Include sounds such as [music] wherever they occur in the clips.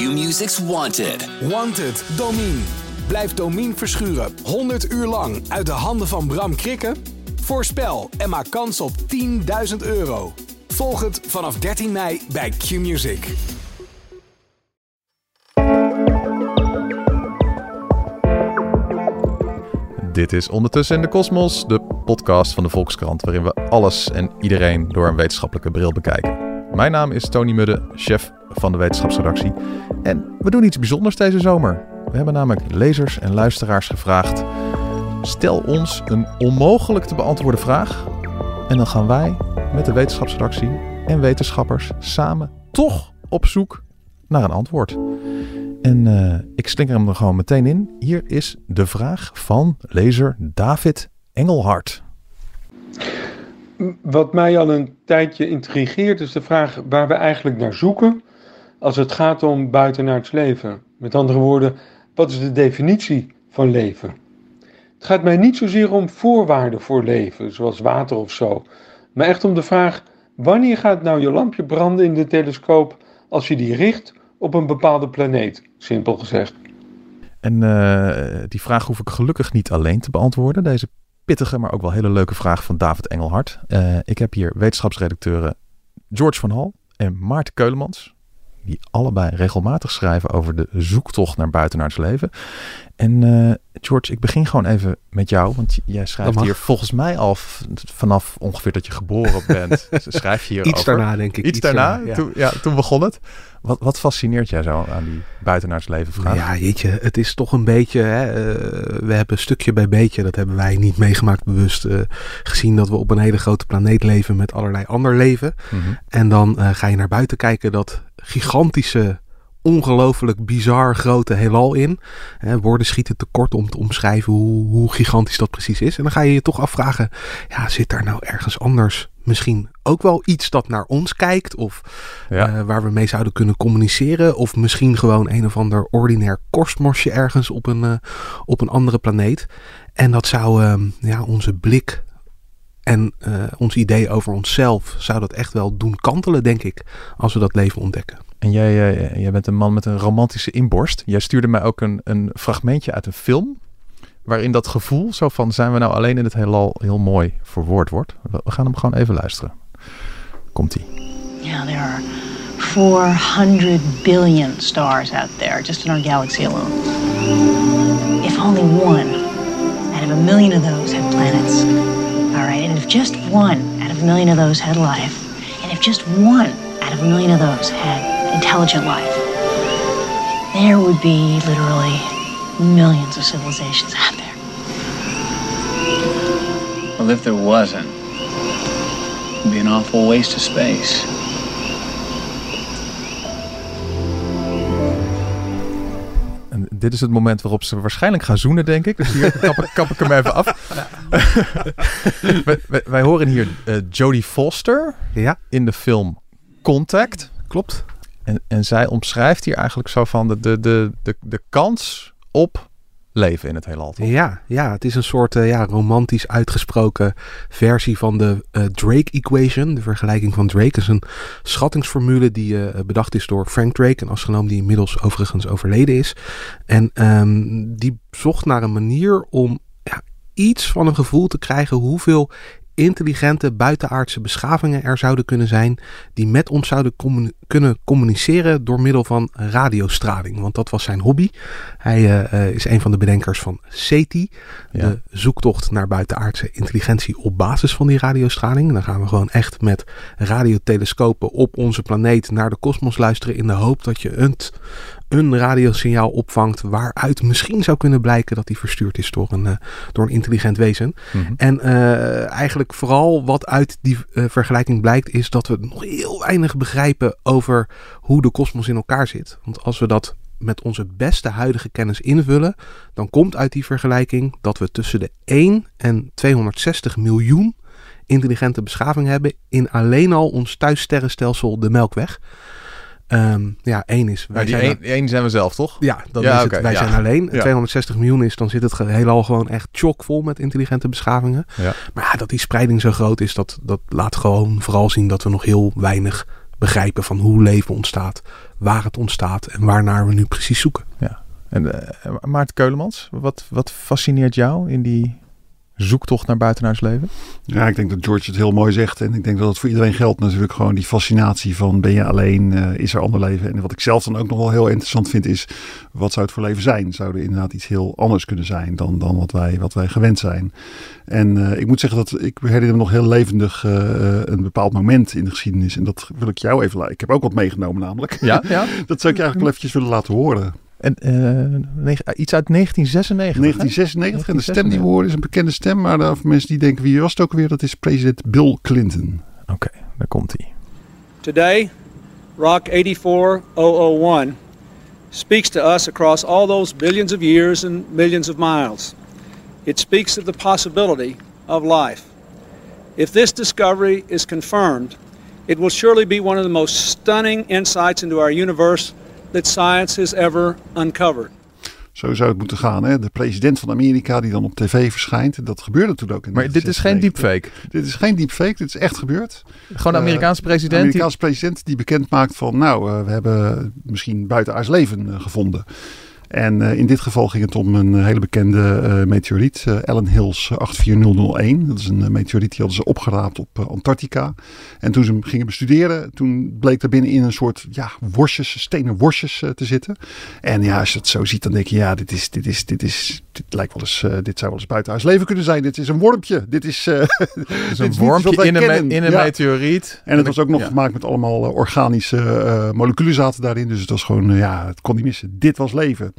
Q-Music's Wanted. Wanted, Domine. Blijf Domine verschuren 100 uur lang uit de handen van Bram Krikken? Voorspel en maak kans op 10.000 euro. Volg het vanaf 13 mei bij Q-Music. Dit is Ondertussen in de Kosmos, de podcast van de Volkskrant, waarin we alles en iedereen door een wetenschappelijke bril bekijken. Mijn naam is Tony Mudde, chef van de wetenschapsredactie. En we doen iets bijzonders deze zomer. We hebben namelijk lezers en luisteraars gevraagd: stel ons een onmogelijk te beantwoorden vraag. En dan gaan wij met de wetenschapsredactie en wetenschappers samen toch op zoek naar een antwoord. En uh, ik slinker hem er gewoon meteen in. Hier is de vraag van lezer David Engelhart. Wat mij al een tijdje intrigeert is de vraag waar we eigenlijk naar zoeken als het gaat om buitenaards leven. Met andere woorden, wat is de definitie van leven? Het gaat mij niet zozeer om voorwaarden voor leven, zoals water of zo, maar echt om de vraag: wanneer gaat nou je lampje branden in de telescoop als je die richt op een bepaalde planeet, simpel gezegd. En uh, die vraag hoef ik gelukkig niet alleen te beantwoorden. Deze pittige, maar ook wel hele leuke vraag van David Engelhart. Uh, ik heb hier wetenschapsredacteuren George van Hal en Maarten Keulemans. Die allebei regelmatig schrijven over de zoektocht naar buitenaards leven. En uh, George, ik begin gewoon even met jou. Want jij schrijft hier volgens mij al vanaf ongeveer dat je geboren bent. [laughs] schrijf je hier Iets daarna, denk ik. Iets, Iets daarna, daarna ja. Toen, ja, toen begon het. Wat, wat fascineert jij zo aan die buitenaarsleven vraag? Ja, jeetje, het is toch een beetje, hè, uh, we hebben stukje bij beetje, dat hebben wij niet meegemaakt bewust, uh, gezien dat we op een hele grote planeet leven met allerlei ander leven. Mm -hmm. En dan ga je naar buiten kijken, dat gigantische ongelooflijk bizar grote heelal in. Hè, woorden schieten tekort om te omschrijven hoe, hoe gigantisch dat precies is. En dan ga je je toch afvragen, ja, zit daar nou ergens anders misschien ook wel iets dat naar ons kijkt of ja. uh, waar we mee zouden kunnen communiceren of misschien gewoon een of ander ordinair korstmosje ergens op een, uh, op een andere planeet. En dat zou uh, ja, onze blik en ons idee over onszelf zou dat echt wel doen kantelen, denk ik, als we dat leven ontdekken. En jij, uh, jij bent een man met een romantische inborst. Jij stuurde mij ook een, een fragmentje uit een film. Waarin dat gevoel zo van zijn we nou alleen in het heelal heel mooi verwoord wordt. We, gaan hem gewoon even luisteren. Komt-ie. Yeah, there are 400 billion stars out there just in our galaxy alone. If only one out of a million of those had planets. All right, and if just one out of a million of those had life, and if just one out of a million of those had intelligent life, there would be literally millions of civilizations out there. Well, if there wasn't, it'd be an awful waste of space. En dit is het moment waarop ze waarschijnlijk gaan zoenen, denk ik. Dus hier kap, ik, kap ik hem even af. wij, [laughs] wij, wij, horen hier uh, Jodie Foster ja. in de film Contact. Klopt. En, en zij omschrijft hier eigenlijk zo van de, de, de, de, de kans op leven in het heelal. Ja, ja, het is een soort uh, ja, romantisch uitgesproken versie van de uh, Drake Equation. De vergelijking van Drake is een schattingsformule die uh, bedacht is door Frank Drake, een astronoom die inmiddels overigens overleden is. En um, die zocht naar een manier om ja, iets van een gevoel te krijgen hoeveel intelligente buitenaardse beschavingen er zouden kunnen zijn die met ons zouden commun kunnen communiceren door middel van radiostraling. Want dat was zijn hobby. Hij uh, is een van de bedenkers van SETI, ja. de zoektocht naar buitenaardse intelligentie op basis van die radiostraling. Dan gaan we gewoon echt met radiotelescopen op onze planeet naar de kosmos luisteren in de hoop dat je een, een radiosignaal opvangt waaruit misschien zou kunnen blijken dat die verstuurd is door een, uh, door een intelligent wezen. Mm -hmm. En uh, eigenlijk vooral wat uit die uh, vergelijking blijkt is dat we nog heel weinig begrijpen over hoe de kosmos in elkaar zit. Want als we dat met onze beste huidige kennis invullen, dan komt uit die vergelijking dat we tussen de 1 en 260 miljoen intelligente beschavingen hebben in alleen al ons thuissterrenstelsel de Melkweg. Um, ja, één is. Wij ja, die zijn één, één zijn we zelf, toch? Ja, is okay, het, wij ja. zijn alleen. Ja. 260 miljoen is, dan zit het heelal gewoon echt chockvol met intelligente beschavingen. Maar ja, dat die spreiding zo groot is, dat, dat laat gewoon vooral zien dat we nog heel weinig begrijpen van hoe leven ontstaat, waar het ontstaat en waarnaar we nu precies zoeken. Ja. En uh, Maarten Keulemans, wat, wat fascineert jou in die zoektocht naar buitenhuisleven? Ja, ik denk dat George het heel mooi zegt. En ik denk dat het voor iedereen geldt natuurlijk gewoon die fascinatie van ben je alleen, uh, is er ander leven? En wat ik zelf dan ook nog wel heel interessant vind is, wat zou het voor leven zijn? Zou er inderdaad iets heel anders kunnen zijn dan, dan wat, wij, wat wij gewend zijn? En uh, ik moet zeggen dat ik herinner me nog heel levendig uh, een bepaald moment in de geschiedenis. En dat wil ik jou even laten. Ik heb ook wat meegenomen namelijk. Ja, ja. [laughs] dat zou ik eigenlijk wel eventjes willen laten horen. En, uh, iets uit 1996. 1996. En de stem die we horen is een bekende stem. Maar voor mensen die denken wie was het ook weer, dat is president Bill Clinton. Oké, okay, daar komt hij. Today, Rock 84001 speaks to us across all those billions of years and millions of miles. It speaks of the possibility of life. If this discovery is confirmed, it will surely be one of the most stunning insights into our universe that science has ever uncovered. Zo zou het moeten gaan. Hè? De president van Amerika die dan op tv verschijnt. Dat gebeurde toen ook. In maar dit is geen deepfake? Dit is geen deepfake. Dit is echt gebeurd. Gewoon de Amerikaanse president? De Amerikaanse die... president die bekend maakt van... nou, uh, we hebben misschien buitenaards leven uh, gevonden. En uh, in dit geval ging het om een hele bekende uh, meteoriet, Ellen Hills 84001. Dat is een meteoriet die hadden ze opgeraapt op Antarctica. En toen ze hem gingen bestuderen, toen bleek er binnenin een soort ja, worstjes, stenen worstjes te zitten. En ja, als je het zo ziet, dan denk je, ja, dit is, dit is, dit is, dit lijkt wel eens, dit zou wel eens buitenhuis leven kunnen zijn. Dit is een wormpje. Dit is, [laughs] een wormpje in een, in een ja. meteoriet. En het was ook nog ja. gemaakt met allemaal organische moleculen zaten daarin. Dus het was gewoon, ja, het kon niet missen. Dit was leven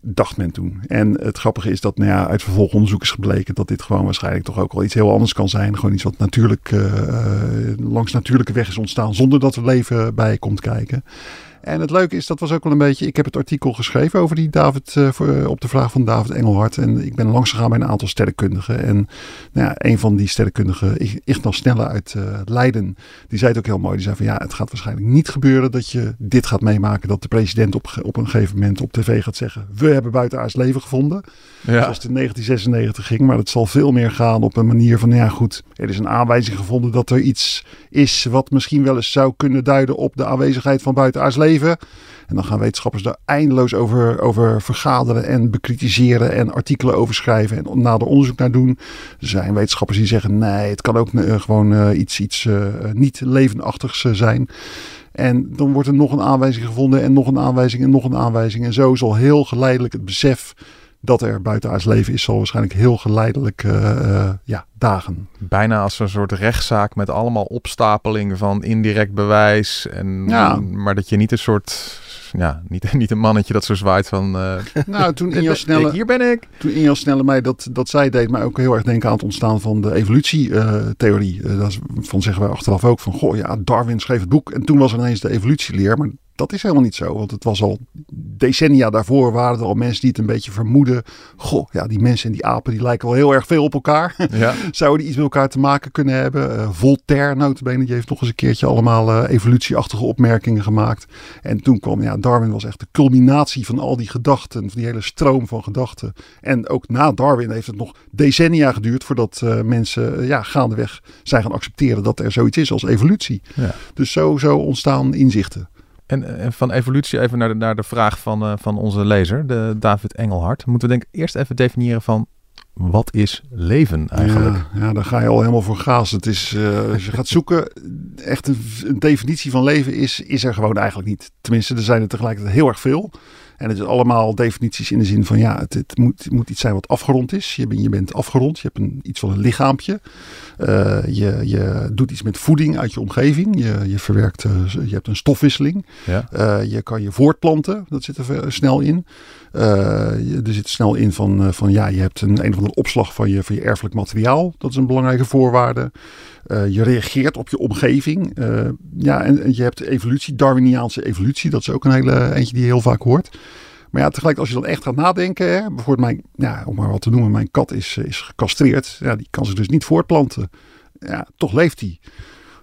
dacht men toen. En het grappige is dat nou ja, uit vervolgonderzoek is gebleken dat dit gewoon waarschijnlijk toch ook wel iets heel anders kan zijn. Gewoon iets wat natuurlijk uh, langs natuurlijke weg is ontstaan zonder dat er leven bij komt kijken. En het leuke is, dat was ook wel een beetje. Ik heb het artikel geschreven over die David. Uh, voor, op de vraag van David Engelhard. En ik ben langs gegaan bij een aantal sterrenkundigen. En nou ja, een van die sterrenkundigen, Ignaz Snelle uit uh, Leiden. Die zei het ook heel mooi. Die zei van ja, het gaat waarschijnlijk niet gebeuren dat je dit gaat meemaken. Dat de president op, op een gegeven moment op tv gaat zeggen. We hebben buitenaards leven gevonden. Ja. Zoals het in 1996 ging. Maar het zal veel meer gaan op een manier van. Nou ja, goed. Er is een aanwijzing gevonden dat er iets is. wat misschien wel eens zou kunnen duiden op de aanwezigheid van buitenaards leven. En dan gaan wetenschappers daar eindeloos over, over vergaderen en bekritiseren en artikelen over schrijven en nader onderzoek naar doen. Er zijn wetenschappers die zeggen nee, het kan ook uh, gewoon uh, iets, iets uh, niet levenachtigs zijn. En dan wordt er nog een aanwijzing gevonden en nog een aanwijzing en nog een aanwijzing. En zo zal heel geleidelijk het besef dat er buitenaards leven is, zal waarschijnlijk heel geleidelijk uh, uh, ja, dagen. Bijna als een soort rechtszaak met allemaal opstapeling van indirect bewijs. En, ja. Maar dat je niet een soort ja, niet, [laughs] niet een mannetje dat zo zwaait van... Uh, [laughs] nou, toen [laughs] Injo Snelle... Hier ben ik. Toen Injo Snelle mij dat, dat zij deed mij ook heel erg denken aan het ontstaan van de evolutietheorie. Uh, dat van zeggen wij achteraf ook van, goh ja, Darwin schreef het boek. En toen was er ineens de evolutieleer. Maar dat is helemaal niet zo. Want het was al decennia daarvoor waren er al mensen die het een beetje vermoeden. Goh, ja, die mensen en die apen die lijken wel heel erg veel op elkaar. [laughs] Ja. Zouden die iets met elkaar te maken kunnen hebben? Uh, Voltaire, notabene, die heeft nog eens een keertje allemaal uh, evolutieachtige opmerkingen gemaakt. En toen kwam, ja, Darwin was echt de culminatie van al die gedachten. Van die hele stroom van gedachten. En ook na Darwin heeft het nog decennia geduurd voordat uh, mensen ja, gaandeweg zijn gaan accepteren dat er zoiets is als evolutie. Ja. Dus zo, zo ontstaan inzichten. En, van evolutie even naar de, de vraag van, uh, van onze lezer, de David Engelhard. Moeten we denk ik eerst even definiëren van wat is leven eigenlijk? Ja, ja daar ga je al helemaal voor gaas. Het is, uh, als je gaat zoeken, echt een, een, definitie van leven is, is er gewoon eigenlijk niet. Tenminste, er zijn er tegelijkertijd heel erg veel. En het is allemaal definities in de zin van ja, het, het, moet, het moet iets zijn wat afgerond is. Je, ben, je bent afgerond, je hebt een, iets van een lichaampje. Uh, je, je doet iets met voeding uit je omgeving. Je, je verwerkt, uh, je hebt een stofwisseling. Ja. Uh, je kan je voortplanten, dat zit er snel in. je, er zit snel in van, van ja, je hebt een, een of andere opslag van je, van je erfelijk materiaal. Dat is een belangrijke voorwaarde. Uh, je reageert op je omgeving. Uh, ja, en, je hebt evolutie, Darwiniaanse evolutie. Dat is ook een hele eentje die je heel vaak hoort. Maar ja, tegelijk als je dan echt gaat nadenken. Hè, bijvoorbeeld mijn, ja, om maar wat te noemen, mijn kat is, is gecastreerd. Ja, die kan zich dus niet voortplanten. Ja, toch leeft hij.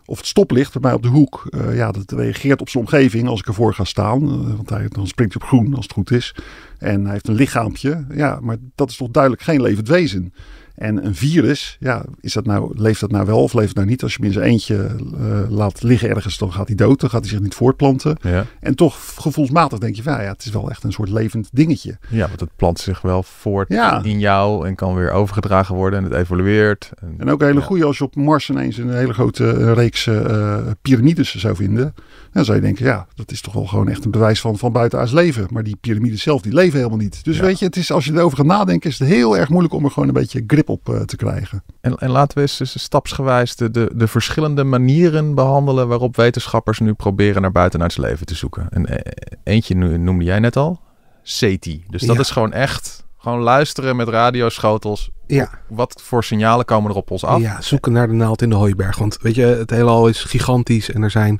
Of het stoplicht bij mij op de hoek. Uh, ja, dat reageert op zijn omgeving als ik ervoor ga staan. want hij, dan springt hij op groen als het goed is. En hij heeft een lichaampje. Ja, maar dat is toch duidelijk geen levend wezen. En een virus, ja, is dat nou, leeft dat nou wel of leeft het nou niet? Als je hem in zijn eentje eh, laat liggen ergens, dan gaat hij dood. Dan gaat hij zich niet voortplanten. Ja. En toch gevoelsmatig denk je van, ja, het is wel echt een soort levend dingetje. ja, want het plant zich wel voort Ja. in jou en kan weer overgedragen worden en het evolueert. En, En ook een hele Ja. goede als je op Mars ineens een hele grote eh, reeks eh, piramides zou vinden. Dan zou je denken, ja, dat is toch wel gewoon echt een bewijs van, van buitenaards leven. Maar die piramides zelf, die leven helemaal niet. Dus weet je, het is, als je erover gaat nadenken, is het heel erg moeilijk om er gewoon een beetje grip op eh, te krijgen. En, en laten we eens, stapsgewijs de, de, de verschillende manieren behandelen waarop wetenschappers nu proberen naar buitenaards leven te zoeken. En eh, eentje noemde jij net al, SETI. Dus dat Ja. is gewoon echt gewoon luisteren met radioschotels. Ja. Wat voor signalen komen er op ons af? Ja, zoeken naar de naald in de hooiberg. Want weet je, het heelal is gigantisch en er zijn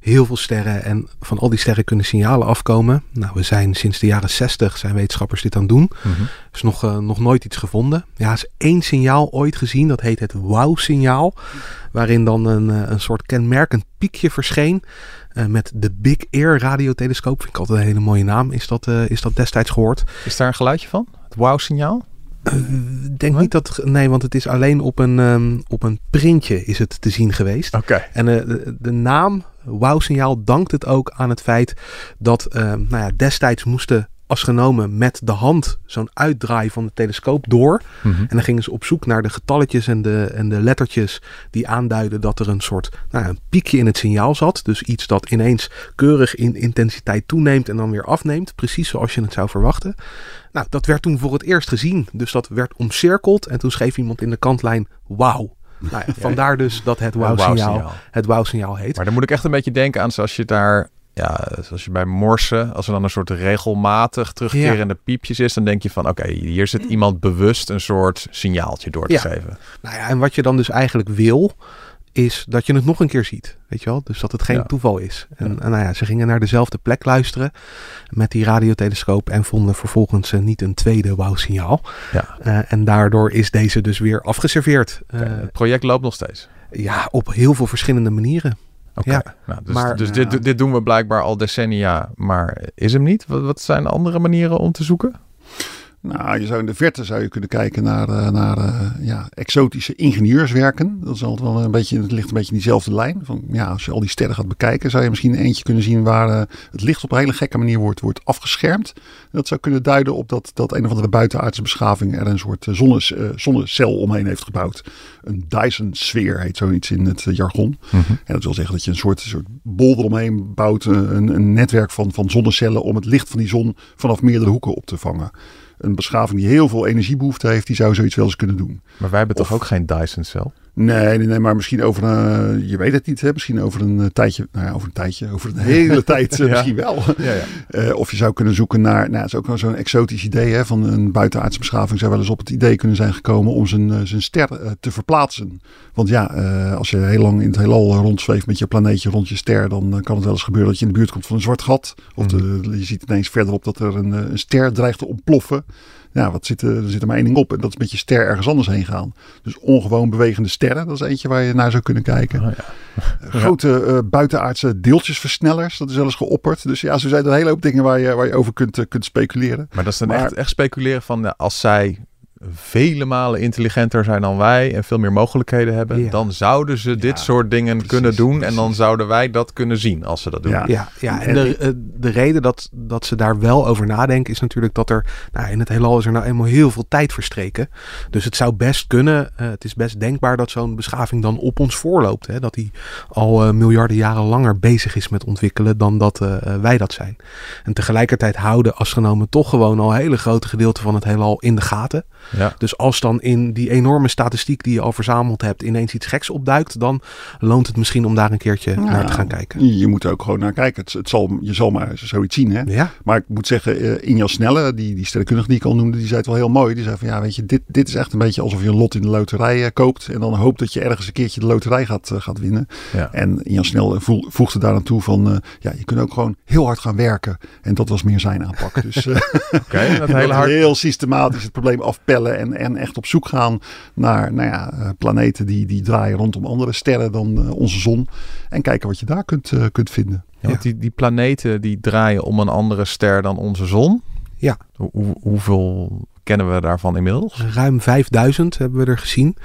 heel veel sterren. En van al die sterren kunnen signalen afkomen. Nou, we zijn sinds de jaren 60 zijn wetenschappers dit aan het doen. Er is nog, eh, nog nooit iets gevonden. Ja, is één signaal ooit gezien. Dat heet het WOW-signaal. Waarin dan een, eh, een soort kenmerkend piekje verscheen. eh, met de Big Ear radiotelescoop. Vind ik altijd een hele mooie naam. Is dat, is dat destijds gehoord? Is daar een geluidje van? Het wow-signaal? Ik denk niet dat... Nee, want het is alleen op een, ehm, op een printje is het te zien geweest. Oké. En de, de naam Wow-signaal dankt het ook aan het feit dat eh, nou ja, destijds moesten astronomen met de hand zo'n uitdraai van de telescoop door. Mhm. En dan gingen ze op zoek naar de getalletjes en de, en de lettertjes die aanduiden dat er een soort nou, ja, een piekje in het signaal zat. Dus iets dat ineens keurig in intensiteit toeneemt en dan weer afneemt. Precies zoals je het zou verwachten. Nou, dat werd toen voor het eerst gezien. Dus dat werd omcirkeld en toen schreef iemand in de kantlijn wauw. Nou ja, [laughs] vandaar dus dat het wow-signaal. het wauw-signaal heet. Maar dan moet ik echt een beetje denken aan zoals je daar, ja, zoals je bij morsen, als er dan een soort regelmatig terugkerende piepjes is, dan denk je van, oké, hier zit iemand bewust een soort signaaltje door te Ja. geven. Nou ja, en wat je dan dus eigenlijk wil, is dat je het nog een keer ziet. Weet je wel? Dus dat het geen Ja. toeval is. En, Ja. en nou ja, ze gingen naar dezelfde plek luisteren met die radiotelescoop en vonden vervolgens eh, niet een tweede wauw-signaal. Ja. Eh, en daardoor is deze dus weer afgeserveerd. Eh, het project loopt nog steeds. ja, op heel veel verschillende manieren. Oké. Ja. Nou, dus Maar- dus dit, dit doen we blijkbaar al decennia, maar is hem niet? Wat, wat zijn andere manieren om te zoeken? Nou, je zou in de verte zou je kunnen kijken naar, eh, naar eh, ja, exotische ingenieurswerken. Dat is altijd wel een beetje, het ligt een beetje in diezelfde lijn. Van, ja, als je al die sterren gaat bekijken, zou je misschien eentje kunnen zien waar eh, het licht op een hele gekke manier wordt, wordt afgeschermd. Dat zou kunnen duiden op dat, dat een of andere buitenaardse beschaving er een soort zonnes, zonnecel omheen heeft gebouwd. Een Dyson-sfeer heet zoiets in het jargon. En dat wil zeggen dat je een soort, soort bol eromheen bouwt, een, een netwerk van, van zonnecellen om het licht van die zon vanaf meerdere hoeken op te vangen. Een beschaving die heel veel energiebehoefte heeft, die zou zoiets wel eens kunnen doen. Maar wij hebben toch ook geen Dyson-cel? Nee, nee, nee, maar misschien over een, je weet het niet, hè? misschien over een eh, tijdje, nou ja, over een tijdje, over een [laughs] hele tijd eh, misschien wel. Ja, ja. Eh, of je zou kunnen zoeken naar, nou, het is ook wel zo'n exotisch idee hè, van een buitenaardse beschaving zou wel eens op het idee kunnen zijn gekomen om zijn, zijn ster te verplaatsen. Want ja, als je heel lang in het heelal rondzweeft met je planeetje rond je ster, dan kan het wel eens gebeuren dat je in de buurt komt van een zwart gat. Of de, je ziet ineens verderop dat er een, een ster dreigt te ontploffen. Ja, wat zit er, er zit er maar één ding op en dat is met je ster ergens anders heen gaan. Dus ongewoon bewegende sterren, dat is eentje waar je naar zou kunnen kijken. Oh, ja. Eh, Grote eh, buitenaardse deeltjesversnellers, dat is wel eens geopperd. Dus ja, zo zijn er een hele hoop dingen waar je, waar je over kunt, eh, kunt speculeren. Maar dat is dan Maar- echt, echt speculeren van als zij vele malen intelligenter zijn dan wij en veel meer mogelijkheden hebben, Ja. dan zouden ze dit Ja, soort dingen precies, kunnen doen en dan zouden wij dat kunnen zien als ze dat doen. Ja. Ja, ja en de, eh, de reden dat, dat ze daar wel over nadenken is natuurlijk dat er nou, in het heelal is er nou eenmaal heel veel tijd verstreken. Dus het zou best kunnen, eh, het is best denkbaar dat zo'n beschaving dan op ons voorloopt. Hè? Dat die al eh, miljarden jaren langer bezig is met ontwikkelen dan dat wij dat zijn. En tegelijkertijd houden astronomen toch gewoon al hele grote gedeelten van het heelal in de gaten. Ja. Dus als dan in die enorme statistiek die je al verzameld hebt ineens iets geks opduikt, dan loont het misschien om daar een keertje naar te gaan kijken. Je moet er ook gewoon naar kijken. Het, het zal, je zal maar zoiets zien. Hè? Ja, Maar ik moet zeggen, eh, Inja Snelle, die, die sterrenkundige die ik al noemde, die zei het wel heel mooi. Die zei van ja, weet je, dit, dit is echt een beetje alsof je een lot in de loterij eh, koopt. En dan hoopt dat je ergens een keertje de loterij gaat, eh, gaat winnen. Ja. En Inja Snel voel- voegde daar aan toe van, eh, ja, je kunt ook gewoon heel hard gaan werken. En dat was meer zijn aanpak. Dus eh, [laughs] Oké, dat [laughs] dat hele hard. heel systematisch het probleem afpellen en, en echt op zoek gaan naar nou ja, eh, planeten die, die draaien rondom andere sterren dan eh, onze zon. En kijken wat je daar kunt, eh, kunt vinden. Ja, want die, die planeten die draaien om een andere ster dan onze zon. Ja. Hoe, hoe- hoeveel kennen we daarvan inmiddels? Ruim 5000 hebben we er gezien.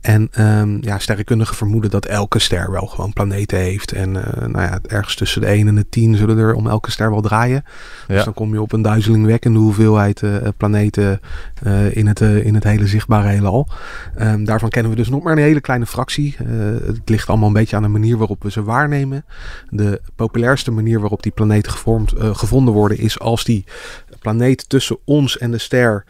En um, ja, sterrenkundigen vermoeden dat elke ster wel gewoon planeten heeft. En uh, nou ja, ergens tussen de 1 en de 10 zullen er om elke ster wel draaien. Ja. Dus dan kom je op een duizelingwekkende hoeveelheid uh, planeten uh, in, het, in het hele zichtbare heelal. Um, daarvan kennen we dus nog maar een hele kleine fractie. het ligt allemaal een beetje aan de manier waarop we ze waarnemen. De populairste manier waarop die planeten gevormd, gevonden worden is als die planeet tussen ons en de ster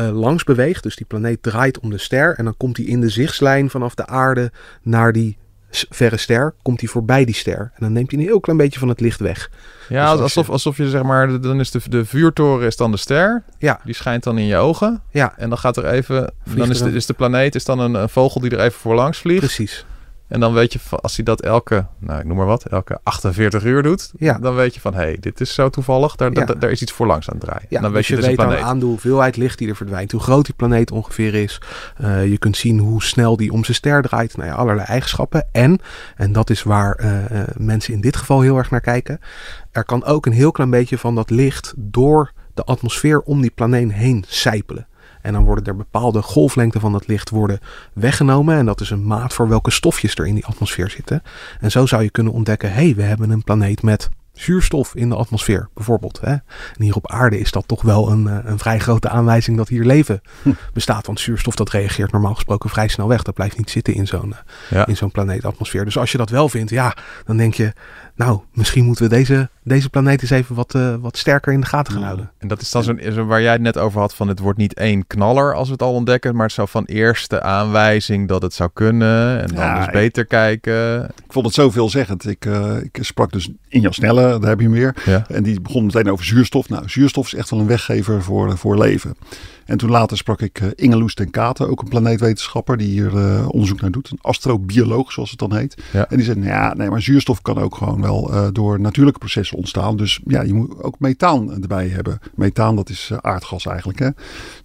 uh, langs beweegt. Dus die planeet draait om de ster. En dan komt hij in de zichtslijn vanaf de aarde naar die verre ster. Komt hij voorbij die ster. En dan neemt hij een heel klein beetje van het licht weg. Ja, dus alsof, je... alsof je zeg maar, dan is de, de vuurtoren is dan de ster. Ja. Die schijnt dan in je ogen. Ja. En dan gaat er even, dan is de, is de planeet is dan een, een vogel die er even voor langs vliegt. Precies. En dan weet je, als hij dat elke, nou ik noem maar wat, elke 48 uur doet, ja. dan weet je van, hé, hey, dit is zo toevallig, daar, ja. daar, is iets voor langs aan het draaien. Ja, en dan dus weet je, je dus weet planeet. aan de hoeveelheid licht die er verdwijnt, hoe groot die planeet ongeveer is. Uh, je kunt zien hoe snel die om zijn ster draait, nou ja, allerlei eigenschappen. En, en dat is waar uh, uh, mensen in dit geval heel erg naar kijken, er kan ook een heel klein beetje van dat licht door de atmosfeer om die planeet heen sijpelen. En dan worden er bepaalde golflengten van het licht worden weggenomen. En dat is een maat voor welke stofjes er in die atmosfeer zitten. En zo zou je kunnen ontdekken, hé, hey, we hebben een planeet met zuurstof in de atmosfeer, bijvoorbeeld. Hè? En hier op aarde is dat toch wel een, een vrij grote aanwijzing dat hier leven hm. bestaat. Want zuurstof dat reageert normaal gesproken vrij snel weg. Dat blijft niet zitten in zo'n ja. in zo'n planeetatmosfeer. Dus als je dat wel vindt, ja, dan denk je, nou, misschien moeten we deze, deze planeet eens even wat, uh, wat sterker in de gaten gaan houden. En dat is dan zo'n zo waar jij het net over had van het wordt niet één knaller als we het al ontdekken, maar het zou van eerste aanwijzing dat het zou kunnen en dan Ja, dus ik- beter kijken. Ik vond het zo veelzeggend. Ik, eh, ik sprak dus in Jan Snelle, daar heb je hem weer. Ja. En die begon meteen over zuurstof. Nou, zuurstof is echt wel een weggever voor, voor leven. En toen later sprak ik eh, Inge Loes ten Katen, ook een planeetwetenschapper die hier eh, onderzoek naar doet. Een astrobioloog, zoals het dan heet. Ja. En die zei, nou ja, nee, maar zuurstof kan ook gewoon wel eh, door natuurlijke processen ontstaan. Dus ja, je moet ook methaan erbij hebben. Methaan, dat is aardgas eigenlijk. Hè?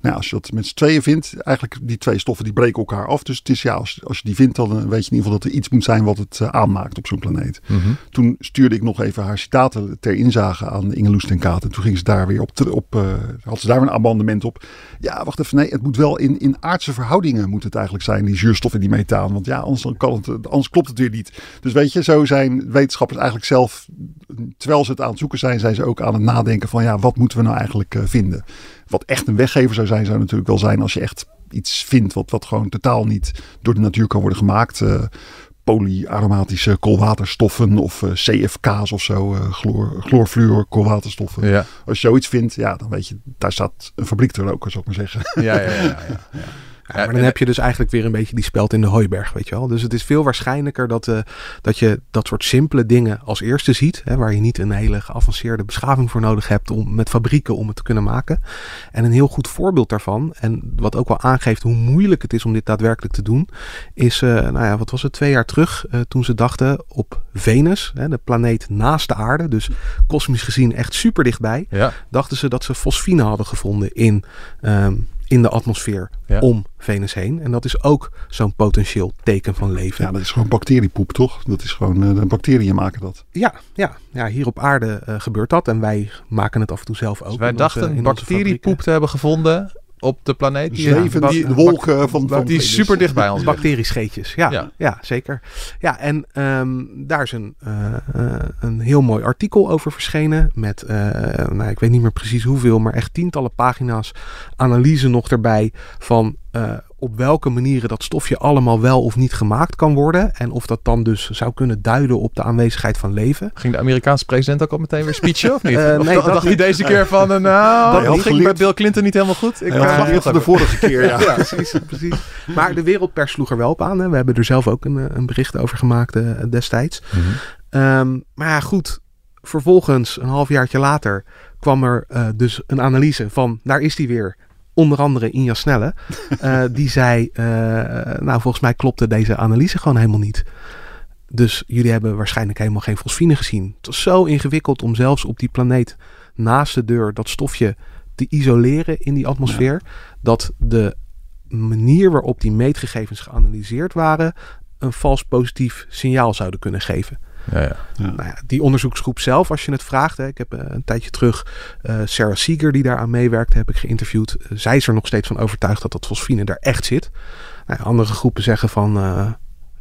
Nou, als je dat met z'n tweeën vindt, eigenlijk die twee stoffen die breken elkaar af. Dus het is ja, als, als je die vindt, dan weet je in ieder geval dat er iets moet zijn wat het aanmaakt op zo'n planeet. Mhm. Toen stuurde ik nog even haar citaten ter inzage aan Inge Loes ten Katen. Toen ging ze daar weer op, op had ze daar weer een abonnement op. Ja, wacht even, nee, het moet wel in, in aardse verhoudingen moet het eigenlijk zijn, die zuurstof en die methaan. Want ja, anders, kan het, anders klopt het weer niet. Dus weet je, zo zijn wetenschappers eigenlijk zelf, terwijl ze het aan het zoeken zijn, zijn ze ook aan het nadenken van ja, wat moeten we nou eigenlijk eh, vinden? Wat echt een weggever zou zijn, zou natuurlijk wel zijn als je echt iets vindt wat, wat gewoon totaal niet door de natuur kan worden gemaakt. Eh, polyaromatische koolwaterstoffen of eh, CFK's of zo, eh chloor, chloorfluor koolwaterstoffen. Ja. Als je zoiets vindt, ja, dan weet je, daar staat een fabriek te roken, zou ik maar zeggen. Ja, ja, ja, ja, ja. [laughs] Ja, maar dan heb je dus eigenlijk weer een beetje die speld in de hooiberg, weet je wel. Dus het is veel waarschijnlijker dat, eh, dat je dat soort simpele dingen als eerste ziet. Hè, waar je niet een hele geavanceerde beschaving voor nodig hebt om, met fabrieken om het te kunnen maken. En een heel goed voorbeeld daarvan, en wat ook wel aangeeft hoe moeilijk het is om dit daadwerkelijk te doen, is, eh, nou ja, wat was het, twee jaar terug, eh, toen ze dachten op Venus, hè, de planeet naast de aarde, dus kosmisch gezien echt super dichtbij, Ja. dachten ze dat ze fosfine hadden gevonden in, ehm, in de atmosfeer Ja. om Venus heen. En dat is ook zo'n potentieel teken van leven. Ja, dat is gewoon bacteriepoep, toch? Dat is gewoon, eh, de bacteriën maken dat. Ja, ja, ja, hier op aarde eh, gebeurt dat. En wij maken het af en toe zelf ook. Dus wij dachten onze bacteriepoep te hebben gevonden op de planeet. Die, die wolken van, van die super dicht bij [laughs] ons. Bacteriescheetjes, ja, Ja. ja. zeker. Ja, en ehm, daar is een, eh, eh, een heel mooi artikel over verschenen. Met, eh, nou, ik weet niet meer precies hoeveel, maar echt tientallen pagina's analyse nog erbij van eh, op welke manieren dat stofje allemaal wel of niet gemaakt kan worden. En of dat dan dus zou kunnen duiden op de aanwezigheid van leven. Ging de Amerikaanse president ook al meteen weer speechen of niet? Eh, of nee, dacht dat hij niet. deze keer van, eh, nou, Dat dat ging bij Bill Clinton niet helemaal goed. Ik Hij had eh, de vorige keer, ja. [laughs] Ja, precies, precies. Maar de wereldpers sloeg er wel op aan. Hè. We hebben er zelf ook een, een bericht over gemaakt eh, destijds. Mhm. Ehm, maar ja, goed. Vervolgens, een halfjaartje later, kwam er eh, dus een analyse van, daar is die weer. Onder andere Inja Snelle. [laughs] Eh, die zei, eh, nou volgens mij klopte deze analyse gewoon helemaal niet. Dus jullie hebben waarschijnlijk helemaal geen fosfine gezien. Het was zo ingewikkeld om zelfs op die planeet naast de deur dat stofje te isoleren in die atmosfeer. Dat de manier waarop die meetgegevens geanalyseerd waren een vals positief signaal zouden kunnen geven. Ja, ja. Nou ja, die onderzoeksgroep zelf, als je het vraagt. Hè, ik heb eh, een tijdje terug eh, Sarah Seeger, die daar aan meewerkte, heb ik geïnterviewd. Eh, zij is er nog steeds van overtuigd dat dat fosfine er echt zit. Nou, andere groepen zeggen van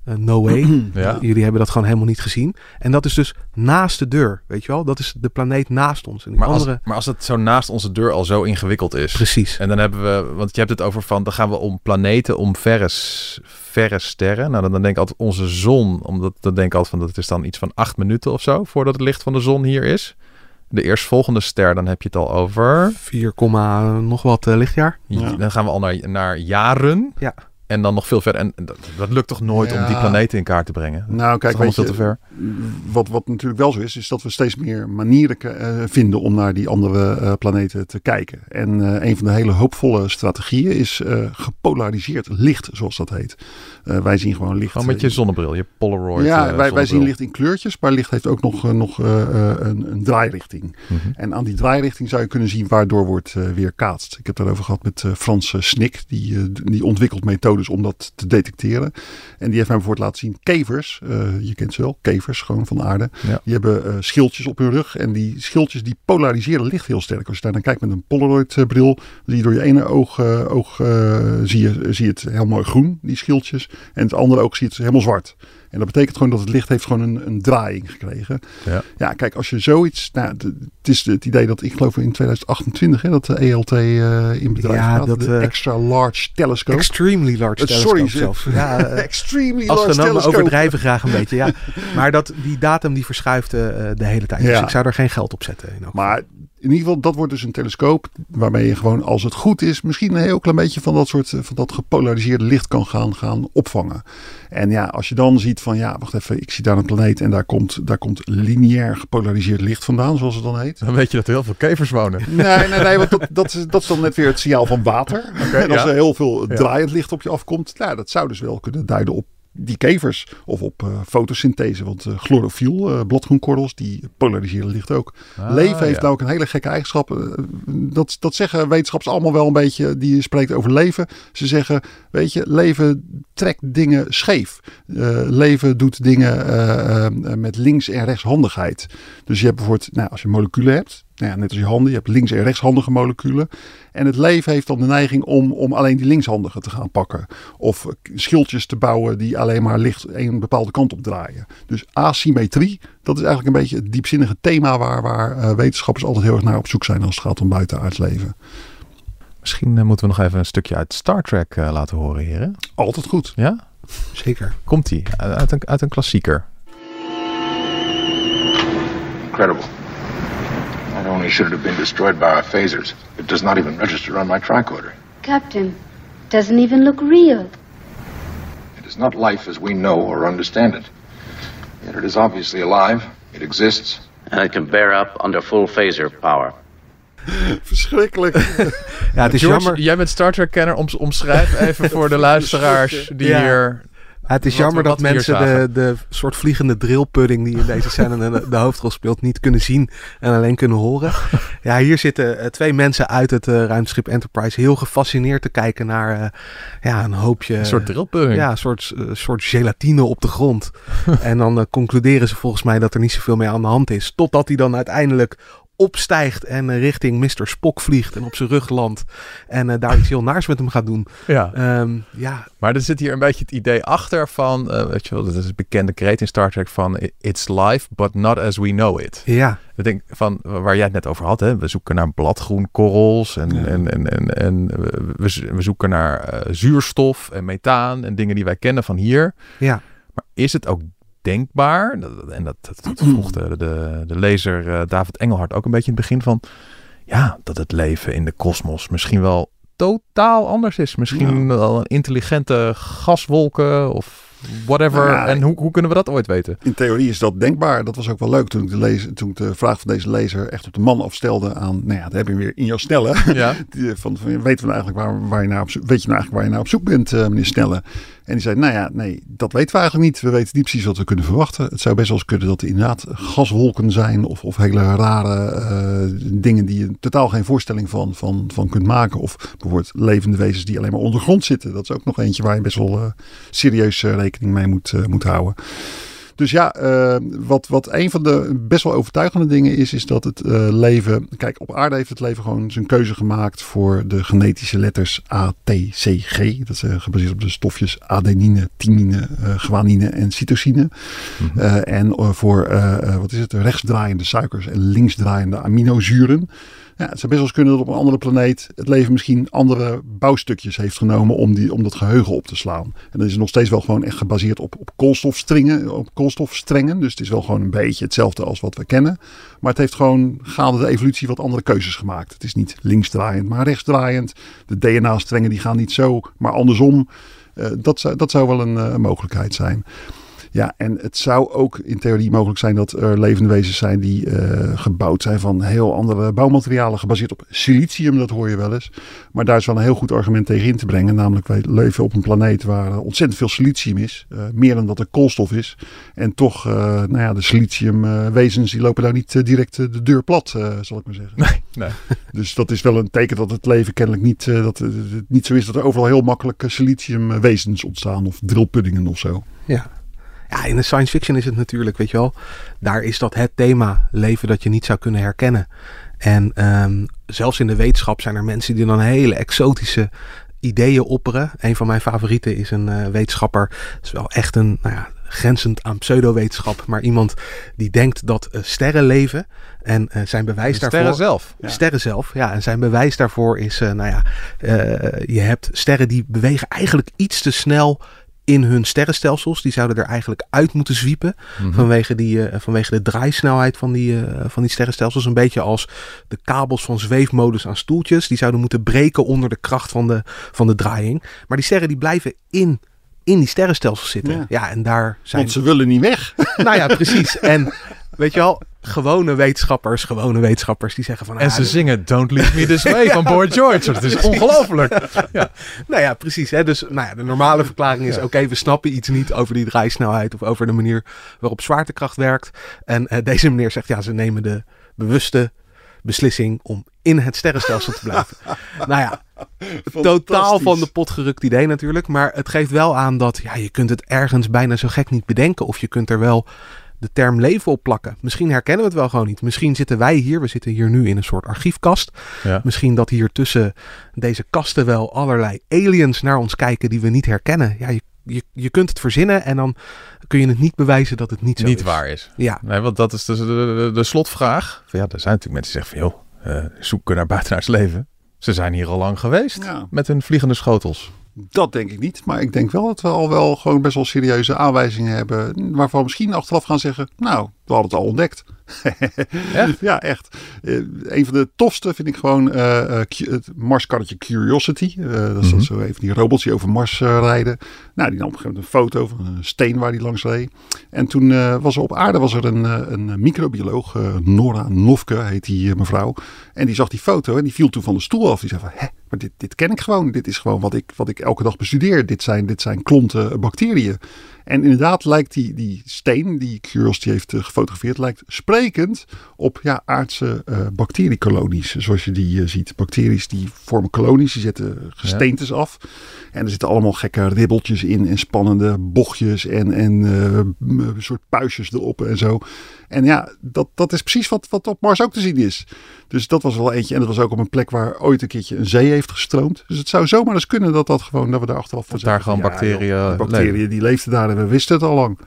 no way. [clears throat] Ja. Jullie hebben dat gewoon helemaal niet gezien. En dat is dus naast de deur, weet je wel? Dat is de planeet naast ons. En die Maar, als, andere... maar als het zo naast onze deur al zo ingewikkeld is. Precies. En dan hebben we, want je hebt het over van, dan gaan we om planeten, om verre, s- verre sterren. Nou, dan, dan denk ik altijd onze zon, omdat dan denk ik altijd van, dat is dan iets van acht minuten of zo, voordat het licht van de zon hier is. De eerstvolgende ster, dan heb je het al over. 4, nog wat eh, lichtjaar. Ja. Dan gaan we al naar, naar jaren. Ja. En dan nog veel verder. En dat, dat lukt toch nooit om die planeten in kaart te brengen? Nou, kijk, weet je, te ver. Wat, wat natuurlijk wel zo is, is dat we steeds meer manieren eh, vinden om naar die andere eh, planeten te kijken. En eh, een van de hele hoopvolle strategieën is gepolariseerd licht, zoals dat heet. Wij zien gewoon licht. Gewoon met je zonnebril, je Polaroid. ja, wij, wij zien licht in kleurtjes, maar licht heeft ook nog, nog een, een draairichting. Mhm. En aan die draairichting zou je kunnen zien waardoor wordt eh, weerkaatst. Ik heb daarover gehad met Frans Snik, die, die ontwikkelt methodes om dat te detecteren. En die heeft mij bijvoorbeeld laten zien kevers, eh, je kent ze wel, kevers gewoon van de aarde. Ja. Die hebben eh, schildjes op hun rug en die schildjes die polariseren licht heel sterk. Als je daar naar kijkt met een Polaroid eh, bril, dan zie je door je ene oog, oog zie, je, zie je het helemaal groen, die schildjes. En het andere oog zie je het helemaal zwart. En dat betekent gewoon dat het licht heeft gewoon een, een draaiing gekregen. Ja. Ja, kijk, als je zoiets... Nou, de- het is het idee dat, ik geloof in 2028, hè, dat de ELT eh, in bedrijf Ja, gaat. dat, de eh, Extra Large Telescope. Extremely large Eh, telescope sorry, zelfs. ze- [laughs] Ja, Extremely Als Large Telescope. overdrijven graag een [laughs] beetje, ja. Maar dat, die datum die verschuift de hele tijd. Dus ik zou er geen geld op zetten. In. Maar in ieder geval, dat wordt dus een telescoop waarmee je gewoon, als het goed is, misschien een heel klein beetje van dat soort, eh, van dat gepolariseerde licht kan gaan, gaan opvangen. En ja, als je dan ziet van, ja, wacht even, ik zie daar een planeet en daar komt, daar komt lineair gepolariseerd licht vandaan, zoals het dan heet. Dan weet je dat er heel veel kevers wonen. Nee, nee, nee, want dat, dat, is, dat is dan net weer het signaal van water. [laughs] en als ja. er heel veel draaiend licht op je afkomt, nou, dat zou dus wel kunnen duiden op die kevers. Of op eh, fotosynthese, want eh chlorofiel, eh, bladgroenkorrels, die polariseren licht ook. Ah, Leven heeft ja. nou ook een hele gekke eigenschap. Dat, dat zeggen wetenschappers allemaal wel een beetje, die spreekt over leven. Ze zeggen, weet je, leven trekt dingen scheef. Leven doet dingen met links- en rechtshandigheid. Dus je hebt bijvoorbeeld, nou, als je moleculen hebt, nou ja, net als je handen, je hebt links- en rechtshandige moleculen. En het leven heeft dan de neiging om, om alleen die linkshandige te gaan pakken. Of schildjes te bouwen die alleen maar licht een bepaalde kant op draaien. Dus asymmetrie, dat is eigenlijk een beetje het diepzinnige thema waar, waar eh, wetenschappers altijd heel erg naar op zoek zijn als het gaat om buitenaards leven. Misschien eh, moeten we nog even een stukje uit Star Trek eh, laten horen, heren. Altijd goed. Ja? Zeker. Komt-ie. Uit een, uit een klassieker. Incredible. Not only should it have been destroyed by our phasers, it does not even register on my tricorder. Captain, doesn't even look real. It is not life as we know or understand it. Yet it is obviously alive. It exists. And it can bear up under full phaser power. [laughs] Verschrikkelijk. Ja, het is George, jammer. jij bent Star Trek-kenner. Om, omschrijf even voor de [laughs] luisteraars die Ja. hier... Het is Wat jammer dat mensen de, de soort vliegende drillpudding die in deze scène de, de hoofdrol speelt niet kunnen zien en alleen kunnen horen. [laughs] Ja, hier zitten eh, twee mensen uit het eh, ruimteschip Enterprise heel gefascineerd te kijken naar eh, ja, een hoopje... Een soort drillpudding. Ja, een soort, soort gelatine op de grond. [laughs] en dan concluderen ze volgens mij dat er niet zoveel mee aan de hand is. Totdat hij dan uiteindelijk opstijgt en eh, richting Mr. Spock vliegt en op zijn rug landt. En eh, daar iets heel naars met hem gaat doen. Ja. Ehm, ja, Maar er zit hier een beetje het idee achter van, eh, weet je wel, dat is een bekende kreet in Star Trek van it's life, but not as we know it. ja. Ik denk van waar jij het net over had, hè? we zoeken naar bladgroenkorrels en, Ja. en, en, en, en we, we zoeken naar zuurstof en methaan en dingen die wij kennen van hier. Ja. Maar is het ook denkbaar, en dat, dat, dat vroeg de, de, de lezer eh, David Engelhard ook een beetje in het begin van, ja, dat het leven in de kosmos misschien wel totaal anders is. Misschien wel een intelligente gaswolken of whatever. Nou ja, en hoe, hoe kunnen we dat ooit weten? In theorie is dat denkbaar. Dat was ook wel leuk toen ik de, lezer, toen ik de vraag van deze lezer echt op de man afstelde aan, nou ja, dat heb je weer in jouw snelle. Ja. [laughs] Die, van, van, weten we nou eigenlijk waar, waar je naar op zoek, weet je nou eigenlijk waar je naar op zoek bent, eh, meneer Snelle? En die zei, nou ja, nee, dat weten we eigenlijk niet. We weten niet precies wat we kunnen verwachten. Het zou best wel eens kunnen dat er inderdaad gaswolken zijn of, of hele rare eh, dingen die je totaal geen voorstelling van, van, van kunt maken. Of bijvoorbeeld levende wezens die alleen maar ondergrond zitten. Dat is ook nog eentje waar je best wel eh, serieus eh, rekening mee moet, moet houden. Dus ja, eh, wat, wat een van de best wel overtuigende dingen is, is dat het eh, leven. Kijk, op aarde heeft het leven gewoon zijn keuze gemaakt voor de genetische letters A, T, C, G. Dat is eh, gebaseerd op de stofjes adenine, thymine, eh, guanine en cytosine. Eh, en voor, wat is het, rechtsdraaiende suikers en linksdraaiende aminozuren. Ja, het zou best wel kunnen dat op een andere planeet het leven misschien andere bouwstukjes heeft genomen om, die, om dat geheugen op te slaan. En dat is nog steeds wel gewoon echt gebaseerd op, op koolstofstringen, op koolstofstrengen. Dus het is wel gewoon een beetje hetzelfde als wat we kennen. Maar het heeft gewoon gaande de evolutie wat andere keuzes gemaakt. Het is niet linksdraaiend, maar rechtsdraaiend. De DNA-strengen die gaan niet zo, maar andersom. Eh, dat, zou, dat zou wel een eh, mogelijkheid zijn. Ja, en het zou ook in theorie mogelijk zijn dat er levende wezens zijn die eh, gebouwd zijn van heel andere bouwmaterialen, gebaseerd op silicium, dat hoor je wel eens. Maar daar is wel een heel goed argument tegen in te brengen. Namelijk, wij leven op een planeet waar ontzettend veel silicium is. eh, meer dan dat er koolstof is. En toch, eh, nou ja, de siliciumwezens die lopen daar niet direct de deur plat, eh, zal ik maar zeggen. Nee, nee. [laughs] Dus dat is wel een teken dat het leven kennelijk niet, eh, dat het niet zo is dat er overal heel makkelijk siliciumwezens ontstaan. Of drillpuddingen of zo. Ja. Ja, in de science fiction is het natuurlijk, weet je wel, daar is dat het thema leven dat je niet zou kunnen herkennen. En ehm, zelfs in de wetenschap zijn er mensen die dan hele exotische ideeën opperen. Een van mijn favorieten is een eh, wetenschapper, het is wel echt een, nou ja, grenzend aan pseudowetenschap, maar iemand die denkt dat eh, sterren leven. En eh, zijn bewijs daarvoor... sterren zelf? Ja. Sterren zelf, ja. En zijn bewijs daarvoor is, nou ja, je hebt sterren die bewegen eigenlijk iets te snel in hun sterrenstelsels. Die zouden er eigenlijk uit moeten zwiepen Mhm. vanwege, die, eh, vanwege de draaisnelheid van die, eh, van die sterrenstelsels. Een beetje als de kabels van zweefmodus aan stoeltjes. Die zouden moeten breken onder de kracht van de, van de draaiing. Maar die sterren die blijven in, in die sterrenstelsels zitten. Ja. Ja, en daar zijn... Want ze willen niet weg. [laughs] Nou ja, precies. [laughs] En weet je wel, gewone wetenschappers, gewone wetenschappers die zeggen van... En ah, ze zingen Don't Leave Me This Way van Boy George. Dat is ongelooflijk. [laughs] Ja. Nou ja, precies. Hè? Dus nou ja, de normale verklaring is: oké, we snappen iets niet over die draaisnelheid of over de manier waarop zwaartekracht werkt. En eh, deze meneer zegt: ja, ze nemen de bewuste beslissing om in het sterrenstelsel te blijven. [laughs] nou ja, totaal van de pot gerukt idee natuurlijk. Maar het geeft wel aan dat ja, je kunt het ergens bijna zo gek niet bedenken. Of je kunt er wel de term leven op plakken. Misschien herkennen we het wel gewoon niet. Misschien zitten wij hier, we zitten hier nu in een soort archiefkast. Ja. Misschien dat hier tussen deze kasten wel allerlei aliens naar ons kijken die we niet herkennen. Ja, je, je, je kunt het verzinnen en dan kun je het niet bewijzen dat het niet zo Niet is. waar is. Ja. Nee, want dat is dus de, de, de slotvraag. Ja, er zijn natuurlijk mensen die zeggen van... joh, eh, zoeken naar buitenaards leven. Ze zijn hier al lang geweest Ja. met hun vliegende schotels. Dat denk ik niet. Maar ik denk wel dat we al wel gewoon best wel serieuze aanwijzingen hebben. Waarvan we misschien achteraf gaan zeggen. Nou, we hadden het al ontdekt. [laughs] Echt? Ja, echt. Eh, een van de tofste vind ik gewoon eh, eh, het Marskarretje Curiosity. Dat is Mhm. zo even die robots die over Mars rijden. Nou, die nam op een gegeven moment een foto van een steen waar die langs reed. En toen was er op aarde was er een, een microbioloog, Nora Nofke heet die mevrouw. En die zag die foto en die viel toen van de stoel af. Die zei van, hè, maar dit, dit ken ik gewoon. Dit is gewoon wat ik, wat ik elke dag bestudeer. Dit zijn, dit zijn klonten bacteriën. En inderdaad lijkt die, die steen die Curiosity heeft eh, gefotografeerd, lijkt sprekend op ja, aardse eh, bacteriekolonies. Zoals je die eh, ziet. Bacteriën die vormen kolonies, die zetten gesteentes af. En er zitten allemaal gekke ribbeltjes in en spannende bochtjes en, en soort puistjes erop en zo. En ja, dat, dat is precies wat, wat op Mars ook te zien is. Dus dat was wel eentje. En dat was ook op een plek waar ooit een keertje een zee heeft gestroomd. Dus het zou zomaar eens kunnen dat dat gewoon, dat we daar achteraf van daar gewoon ja, bacteriën bacteriën die leefden daar we wisten het al lang.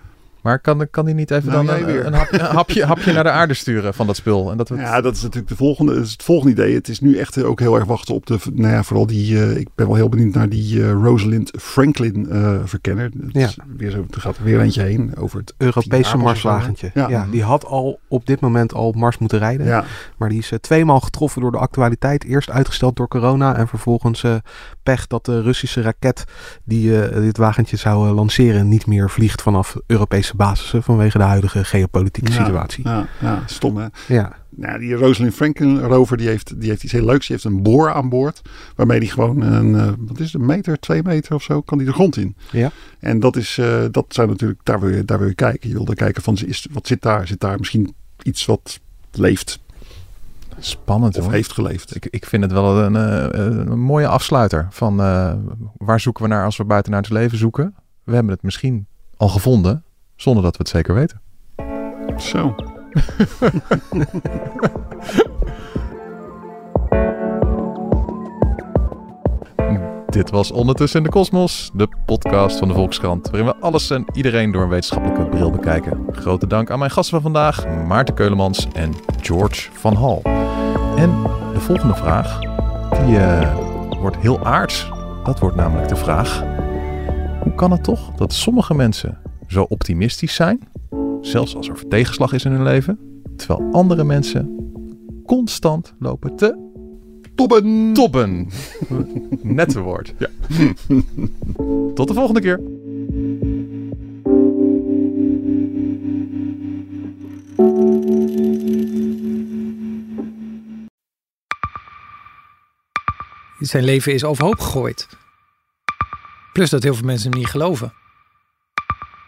Maar kan, kan die niet even Nou, dan een, weer. een, hapje, een hapje, [laughs] hapje naar de aarde sturen van dat spul? En dat het- Ja, dat is natuurlijk de volgende, dat is het volgende idee. Het is nu echt ook heel erg wachten op de, nou ja, vooral die, eh, ik ben wel heel benieuwd naar die eh, Rosalind Franklin eh, verkenner. Ja. weer zo, er gaat er weer eentje heen over het Europese Marswagentje. Ja. Ja. die had al op dit moment al op Mars moeten rijden. Ja. Maar die is tweemaal getroffen door de actualiteit. Eerst uitgesteld door corona en vervolgens eh, pech dat de Russische raket die eh, dit wagentje zou lanceren niet meer vliegt vanaf Europese basissen vanwege de huidige geopolitieke Ja, situatie. Ja, ja, stom hè. Ja. Nou, die Rosalind Franklin rover die heeft, die heeft iets heel leuks. Die heeft een boor aan boord. Waarmee die gewoon een, eh, wat is het, een meter, twee meter of zo, kan die de grond in. Ja. En dat is, eh, dat zijn natuurlijk, daar wil je, daar wil je kijken. Je wil er kijken van, is, wat zit daar? Zit daar misschien iets wat leeft? Spannend Of hoor. heeft geleefd. Ik, ik vind het wel een, eh, een mooie afsluiter van eh, waar zoeken we naar als we buiten naar het leven zoeken. We hebben het misschien al gevonden, zonder dat we het zeker weten. Zo. [laughs] Dit was Ondertussen in de Kosmos, de podcast van de Volkskrant, waarin we alles en iedereen door een wetenschappelijke bril bekijken. Grote dank aan mijn gasten van vandaag, Maarten Keulemans en George van Hal. En de volgende vraag, die eh, wordt heel aards. Dat wordt namelijk de vraag, hoe kan het toch dat sommige mensen zo optimistisch zijn, zelfs als er tegenslag is in hun leven, terwijl andere mensen constant lopen te Tobben. tobben. [laughs] Nette woord. Ja. [laughs] Tot de volgende keer. Zijn leven is overhoop gegooid. Plus dat heel veel mensen hem niet geloven.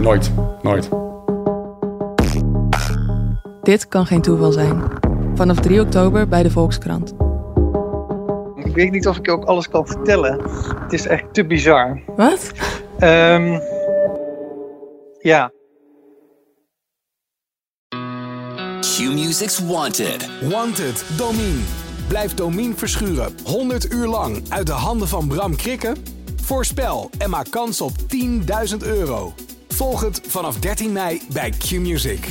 Nooit, nooit. Dit kan geen toeval zijn. Vanaf 3 oktober bij de Volkskrant. Ik weet niet of ik je ook alles kan vertellen. Het is echt te bizar. Wat? Ehm ja. Q-Music's Wanted. Wanted, Domine. Blijf Domine verschuren 100 uur lang uit de handen van Bram Krikken? Voorspel en maak kans op 10.000 euro. Volg het vanaf 13 mei bij Q-Music.